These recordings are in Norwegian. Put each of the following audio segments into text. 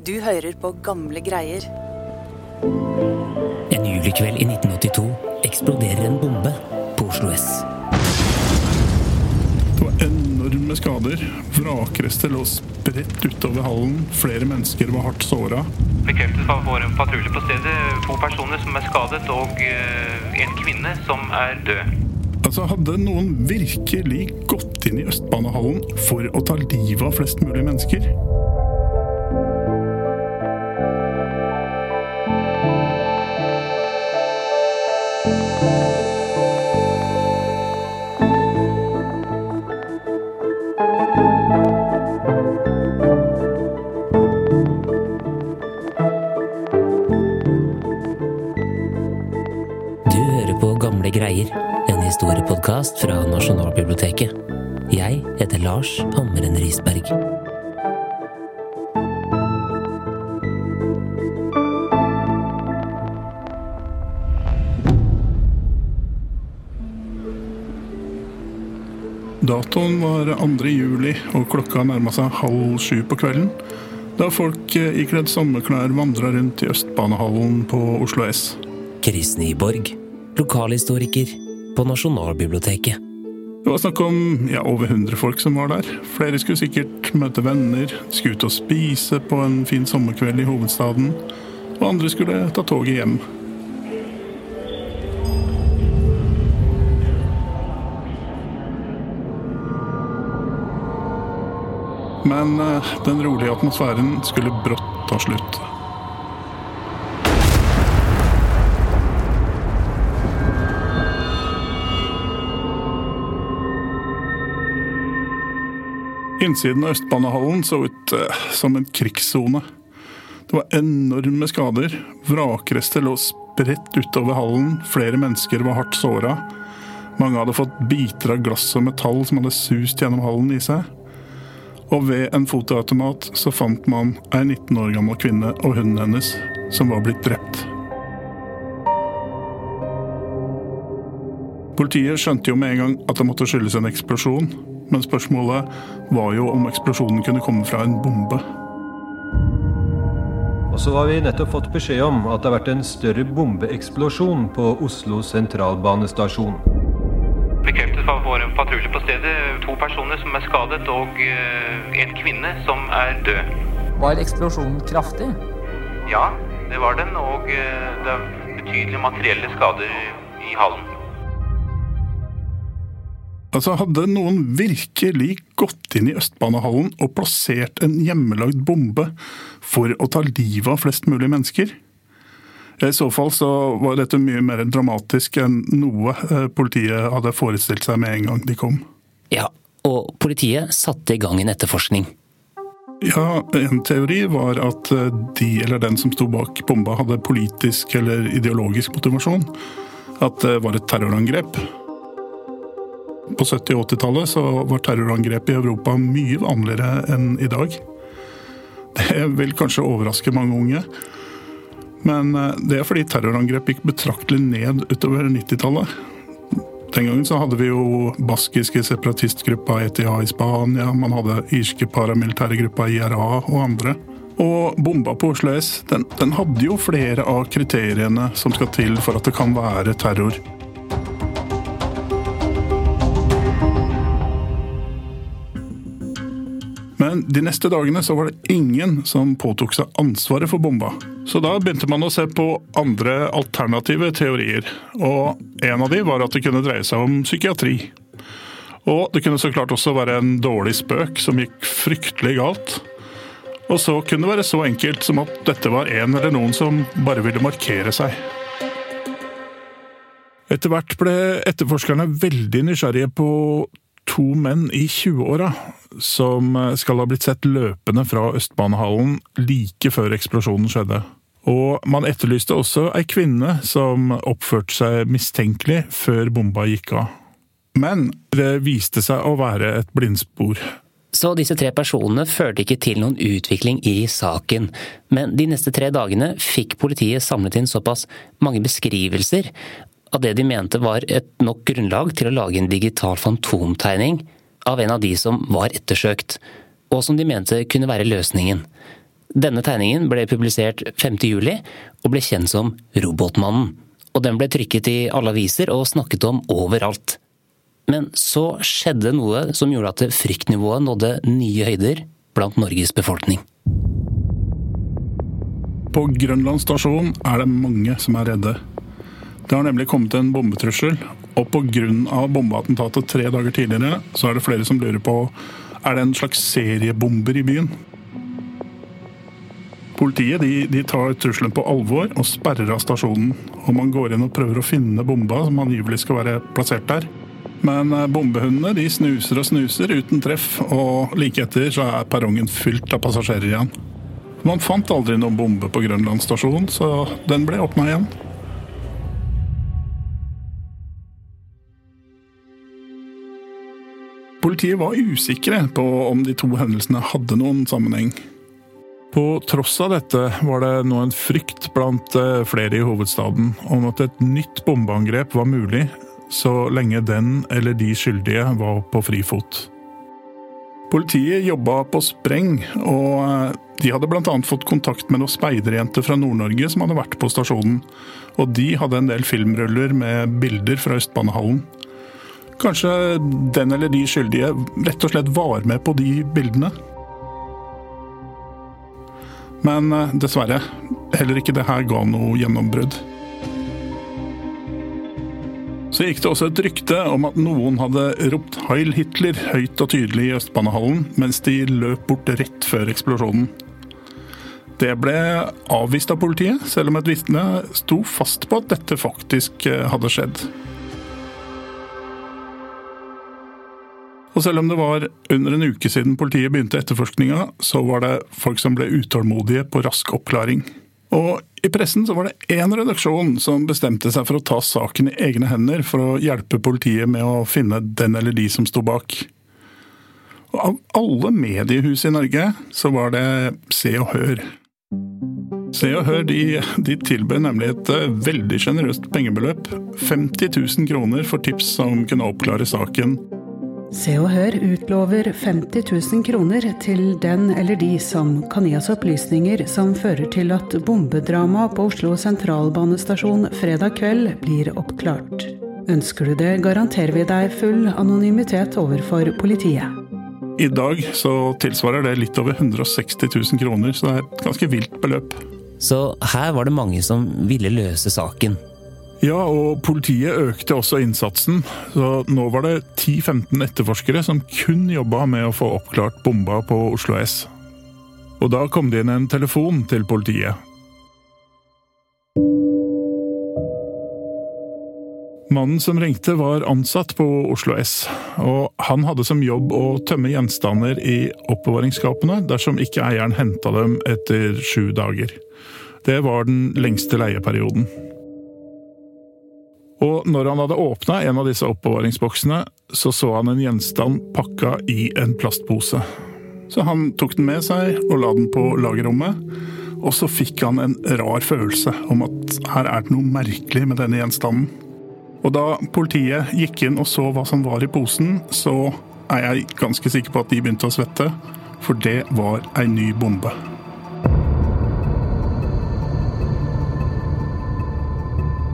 Du hører på gamle greier. En julekveld i 1982 eksploderer en bombe på Oslo S. Det var enorme skader. Vrakrester lå spredt utover hallen. Flere mennesker var hardt såra. Bekreftet fra vår patrulje på stedet to personer som er skadet, og eh, en kvinne som er død. Altså, Hadde noen virkelig gått inn i Østbanehallen for å ta livet av flest mulig mennesker? Lars Hammeren Risberg. Datoen var 2. juli, og klokka nærma seg halv sju på kvelden. Da folk eh, ikledd sommerklær vandra rundt i Østbanehallen på Oslo S. Chris Nyborg, lokalhistoriker på Nasjonalbiblioteket. Det var snakk om ja, over 100 folk som var der. Flere skulle sikkert møte venner, skulle ut og spise på en fin sommerkveld i hovedstaden. Og andre skulle ta toget hjem. Men eh, den rolige atmosfæren skulle brått ta slutt. Innsiden av Østbanehallen så ut eh, som en krigssone. Det var enorme skader. Vrakrester lå spredt utover hallen. Flere mennesker var hardt såra. Mange hadde fått biter av glass og metall som hadde sust gjennom hallen i seg. Og ved en fotoautomat så fant man ei 19 år gammel kvinne og hunden hennes som var blitt drept. Politiet skjønte jo med en gang at det måtte skyldes en eksplosjon, men spørsmålet var jo om eksplosjonen kunne komme fra en bombe. Og så har vi nettopp fått beskjed om at det har vært en større bombeeksplosjon på Oslo sentralbanestasjon. Bekreftet fra vår patrulje på stedet to personer som er skadet, og eh, en kvinne som er død. Var eksplosjonen kraftig? Ja, det var den, og eh, det er betydelige materielle skader i hallen. Altså, Hadde noen virkelig gått inn i Østbanehallen og plassert en hjemmelagd bombe for å ta livet av flest mulig mennesker? I så fall så var dette mye mer dramatisk enn noe eh, politiet hadde forestilt seg med en gang de kom. Ja, og politiet satte i gang en etterforskning. Ja, En teori var at eh, de eller den som sto bak bomba hadde politisk eller ideologisk motivasjon. At det var et terrorangrep. På 70- og 80-tallet var terrorangrep i Europa mye vanligere enn i dag. Det vil kanskje overraske mange unge, men eh, det er fordi terrorangrep gikk betraktelig ned utover 90-tallet. Den gangen så hadde vi jo baskiske separatistgruppa ETA i Spania, man hadde irske paramilitære gruppa IRA og andre. Og bomba på Oslo S den, den hadde jo flere av kriteriene som skal til for at det kan være terror. Men de neste dagene så var det ingen som påtok seg ansvaret for bomba. Så da begynte man å se på andre alternative teorier. Og en av de var at det kunne dreie seg om psykiatri. Og det kunne så klart også være en dårlig spøk som gikk fryktelig galt. Og så kunne det være så enkelt som at dette var en eller noen som bare ville markere seg. Etter hvert ble etterforskerne veldig nysgjerrige på to menn i 20-åra som skal ha blitt sett løpende fra Østbanehallen like før eksplosjonen skjedde. Og man etterlyste også ei kvinne som oppførte seg mistenkelig før bomba gikk av. Men det viste seg å være et blindspor. Så disse tre personene førte ikke til noen utvikling i saken. Men de neste tre dagene fikk politiet samlet inn såpass mange beskrivelser av det de mente var et nok grunnlag til å lage en digital fantomtegning av en av de som var ettersøkt, og som de mente kunne være løsningen. Denne tegningen ble publisert 5.7 og ble kjent som Robotmannen. Og den ble trykket i alle aviser og snakket om overalt. Men så skjedde noe som gjorde at fryktnivået nådde nye høyder blant Norges befolkning. På Grønland stasjon er det mange som er redde. Det har nemlig kommet en bombetrussel, og pga. bombeattentatet tre dager tidligere, så er det flere som lurer på er det en slags seriebomber i byen. Politiet de, de tar trusselen på alvor og sperrer av stasjonen. Og man går inn og prøver å finne bomba som angivelig skal være plassert der. Men eh, bombehundene de snuser og snuser uten treff, og like etter så er perrongen fylt av passasjerer igjen. Man fant aldri noen bombe på Grønland stasjon, så den ble åpna igjen. Politiet var usikre på om de to hendelsene hadde noen sammenheng. På tross av dette var det nå en frykt blant eh, flere i hovedstaden om at et nytt bombeangrep var mulig, så lenge den eller de skyldige var på frifot. Politiet jobba på spreng, og eh, de hadde bl.a. fått kontakt med noen speiderjenter fra Nord-Norge som hadde vært på stasjonen. Og de hadde en del filmruller med bilder fra Østbanehallen. Kanskje den eller de skyldige rett og slett var med på de bildene. Men eh, dessverre, heller ikke det her ga noe gjennombrudd. Så gikk det også et rykte om at noen hadde ropt 'Heil Hitler' høyt og tydelig i Østbanehallen mens de løp bort rett før eksplosjonen. Det ble avvist av politiet, selv om et vitne sto fast på at dette faktisk eh, hadde skjedd. Og selv om det var under en uke siden politiet begynte etterforskninga, så var det folk som ble utålmodige på rask oppklaring. Og i pressen så var det én redaksjon som bestemte seg for å ta saken i egne hender for å hjelpe politiet med å finne den eller de som sto bak. Og av alle mediehus i Norge så var det Se og Hør. Se og Hør de, de tilbød nemlig et eh, veldig sjenerøst pengebeløp. 50 000 kroner for tips som kunne oppklare saken Se og Hør utlover 50 000 kroner til den eller de som kan gi oss opplysninger som fører til at bombedramaet på Oslo sentralbanestasjon fredag kveld blir oppklart. Ønsker du det, garanterer vi deg full anonymitet overfor politiet. I dag så tilsvarer det litt over 160 000 kroner, så det er et ganske vilt beløp. Så her var det mange som ville løse saken. Ja, og politiet økte også innsatsen. Så nå var det 10-15 etterforskere som kun jobba med å få oppklart bomba på Oslo S. Og da kom det inn en telefon til politiet. Mannen som ringte, var ansatt på Oslo S, og han hadde som jobb å tømme gjenstander i oppbevaringsskapene dersom ikke eieren henta dem etter sju dager. Det var den lengste leieperioden. Og når han hadde åpna en av disse oppbevaringsboksene, så så han en gjenstand pakka i en plastpose. Så han tok den med seg og la den på lagerrommet. Og så fikk han en rar følelse om at her er det noe merkelig med denne gjenstanden. Og da politiet gikk inn og så hva som var i posen, så er jeg ganske sikker på at de begynte å svette. For det var ei ny bombe.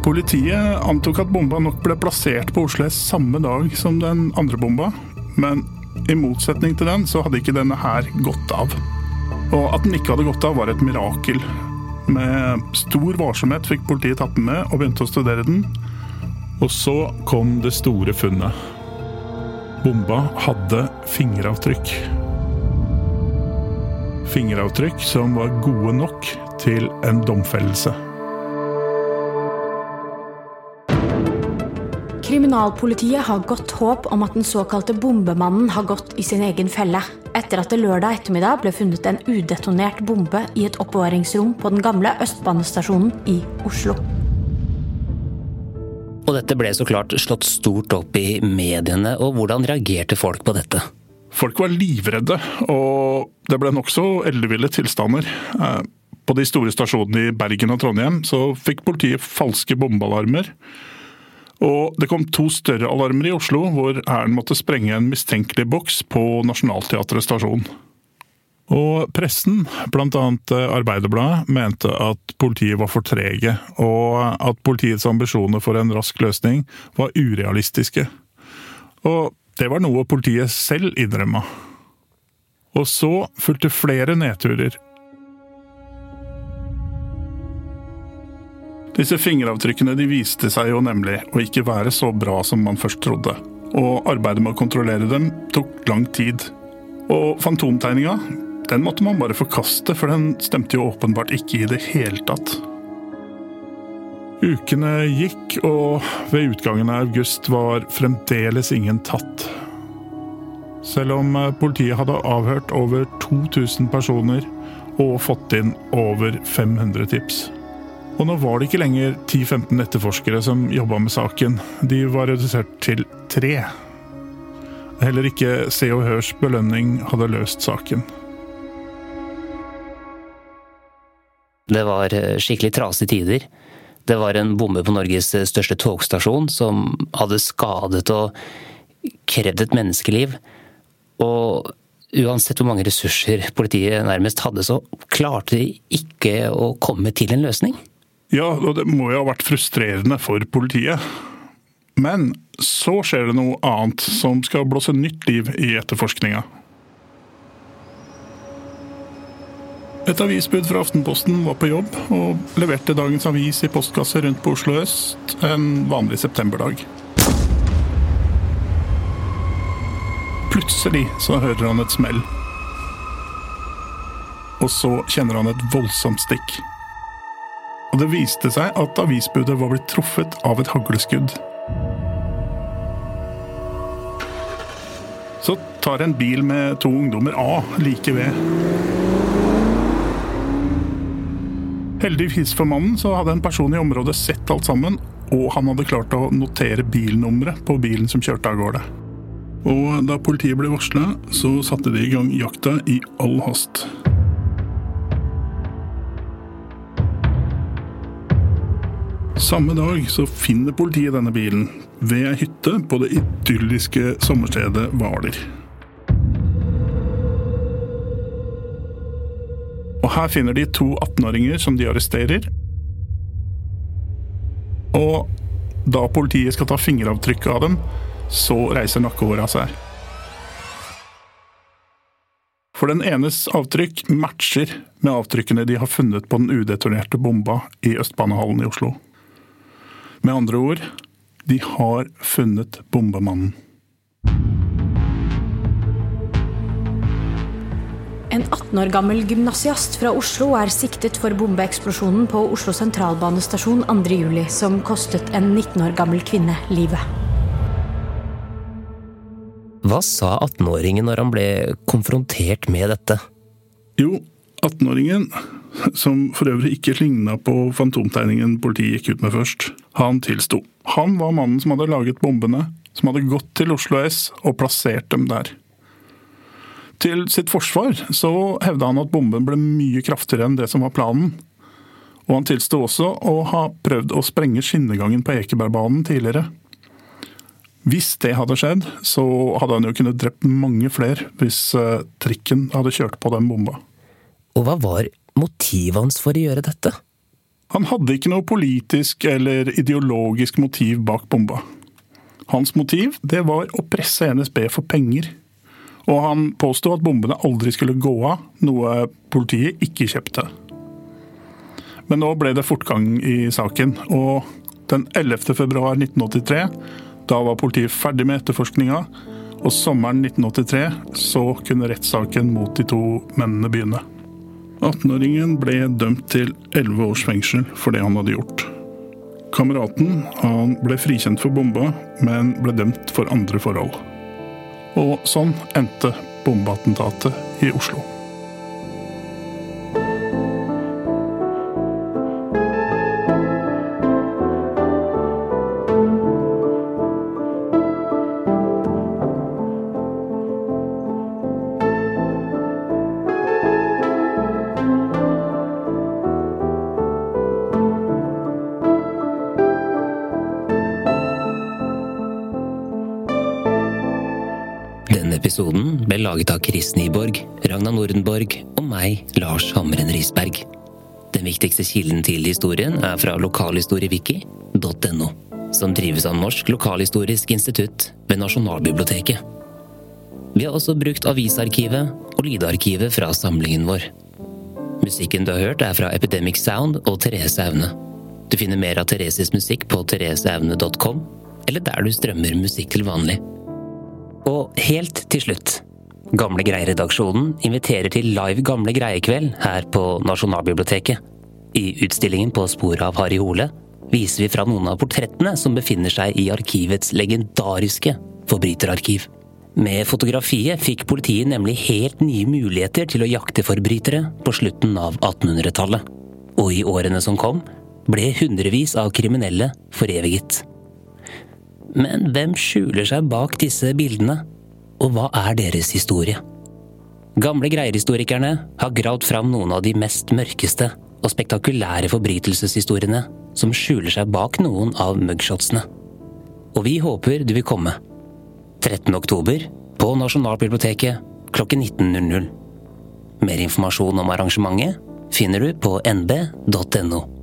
Politiet antok at bomba nok ble plassert på Oslo S samme dag som den andre bomba, men i motsetning til den så hadde ikke denne her gått av. Og at den ikke hadde gått av, var et mirakel. Med stor varsomhet fikk politiet tatt den med og begynte å studere den. Og så kom det store funnet. Bomba hadde fingeravtrykk. Fingeravtrykk som var gode nok til en domfellelse. Kriminalpolitiet har godt håp om at den såkalte bombemannen har gått i sin egen felle, etter at det lørdag ettermiddag ble funnet en udetonert bombe i et oppbevaringsrom på den gamle Østbanestasjonen i Oslo. Og dette ble så klart slått stort opp i mediene, og hvordan reagerte folk på dette? Folk var livredde, og det ble nokså elleville tilstander. Eh, på de store stasjonene i Bergen og Trondheim så fikk politiet falske bombealarmer. Og det kom to større alarmer i Oslo, hvor Hæren måtte sprenge en mistenkelig boks på Nationaltheatret stasjon. Og pressen, bl.a. Arbeiderbladet, mente at politiet var for trege, og at politiets ambisjoner for en rask løsning var urealistiske. Og det var noe politiet selv innrømma. Og så fulgte flere nedturer. Disse fingeravtrykkene de viste seg jo nemlig å ikke være så bra som man først trodde. Og arbeidet med å kontrollere dem tok lang tid. Og fantomtegninga den måtte man bare forkaste, for den stemte jo åpenbart ikke i det hele tatt. Ukene gikk, og ved utgangen av august var fremdeles ingen tatt. Selv om politiet hadde avhørt over 2000 personer og fått inn over 500 tips. Og nå var det ikke lenger 10-15 etterforskere som jobba med saken. De var redusert til tre. Heller ikke Se og Hørs belønning hadde løst saken. Det var eh, skikkelig trasige tider. Det var en bombe på Norges eh, største togstasjon som hadde skadet og krevd et menneskeliv. Og uansett hvor mange ressurser politiet nærmest hadde, så klarte de ikke å komme til en løsning. Ja, og det må jo ha vært frustrerende for politiet. Men så skjer det noe annet som skal blåse nytt liv i etterforskninga. Et avisbud fra Aftenposten var på jobb og leverte dagens avis i postkasse rundt på Oslo øst en vanlig septemberdag. Plutselig så hører han et smell. Og så kjenner han et voldsomt stikk. Og det viste seg at avisbudet var blitt truffet av et hagleskudd. Så tar en bil med to ungdommer av like ved. Heldigvis for mannen så hadde en person i området sett alt sammen, og han hadde klart å notere bilnummeret på bilen som kjørte av gårde. Og da politiet ble varsla, så satte de i gang jakta i all hast. Samme dag så finner politiet denne bilen ved ei hytte på det idylliske sommerstedet Hvaler. Og her finner de to 18-åringer som de arresterer. Og da politiet skal ta fingeravtrykk av dem, så reiser nakkehåra seg. For den enes avtrykk matcher med avtrykkene de har funnet på den udetonerte bomba i Østbanehallen i Oslo. Med andre ord de har funnet bombemannen. En 18 år gammel gymnasiast fra Oslo er siktet for bombeeksplosjonen på Oslo sentralbanestasjon 2.7, som kostet en 19 år gammel kvinne livet. Hva sa 18-åringen når han ble konfrontert med dette? Jo, 18-åringen, som for øvrig ikke ligna på fantomtegningen politiet gikk ut med først, han tilsto. Han var mannen som hadde laget bombene, som hadde gått til Oslo S og plassert dem der. Til sitt forsvar så hevda han at bomben ble mye kraftigere enn det som var planen. Og han tilsto også å ha prøvd å sprenge skinnegangen på Ekebergbanen tidligere. Hvis det hadde skjedd, så hadde han jo kunnet drept mange flere hvis eh, trikken hadde kjørt på den bomba. Og hva var motivet hans for å gjøre dette? Han hadde ikke noe politisk eller ideologisk motiv bak bomba. Hans motiv det var å presse NSB for penger. Og han påsto at bombene aldri skulle gå av, noe politiet ikke kjøpte. Men nå ble det fortgang i saken, og den 11. februar 1983, da var politiet ferdig med etterforskninga, og sommeren 1983 så kunne rettssaken mot de to mennene begynne. 18-åringen ble dømt til 11 års fengsel for det han hadde gjort. Kameraten han ble frikjent for bomba, men ble dømt for andre forhold. Og sånn endte bombeattentatet i Oslo. Denne episoden ble laget av Chris Nyborg, Ragna Nordenborg og meg, Lars Hamren Risberg. Den viktigste kilden til historien er fra lokalhistoriewiki.no, som drives av Norsk lokalhistorisk institutt ved Nasjonalbiblioteket. Vi har også brukt avisarkivet og lydarkivet fra samlingen vår. Musikken du har hørt, er fra Epidemic Sound og Therese Aune. Du finner mer av Thereses musikk på thereseaune.com, eller der du strømmer musikk til vanlig. Og helt til slutt. Gamle Greier-redaksjonen inviterer til live Gamle Greiekveld her på Nasjonalbiblioteket. I utstillingen På sporet av Harry Hole viser vi fra noen av portrettene som befinner seg i arkivets legendariske forbryterarkiv. Med fotografiet fikk politiet nemlig helt nye muligheter til å jakte forbrytere på slutten av 1800-tallet. Og i årene som kom, ble hundrevis av kriminelle foreviget. Men hvem skjuler seg bak disse bildene, og hva er deres historie? Gamle greierhistorikerne har gravd fram noen av de mest mørkeste og spektakulære forbrytelseshistoriene som skjuler seg bak noen av mugshotsene. Og vi håper du vil komme. 13. oktober på Nasjonalbiblioteket klokken 19.00. Mer informasjon om arrangementet finner du på nb.no.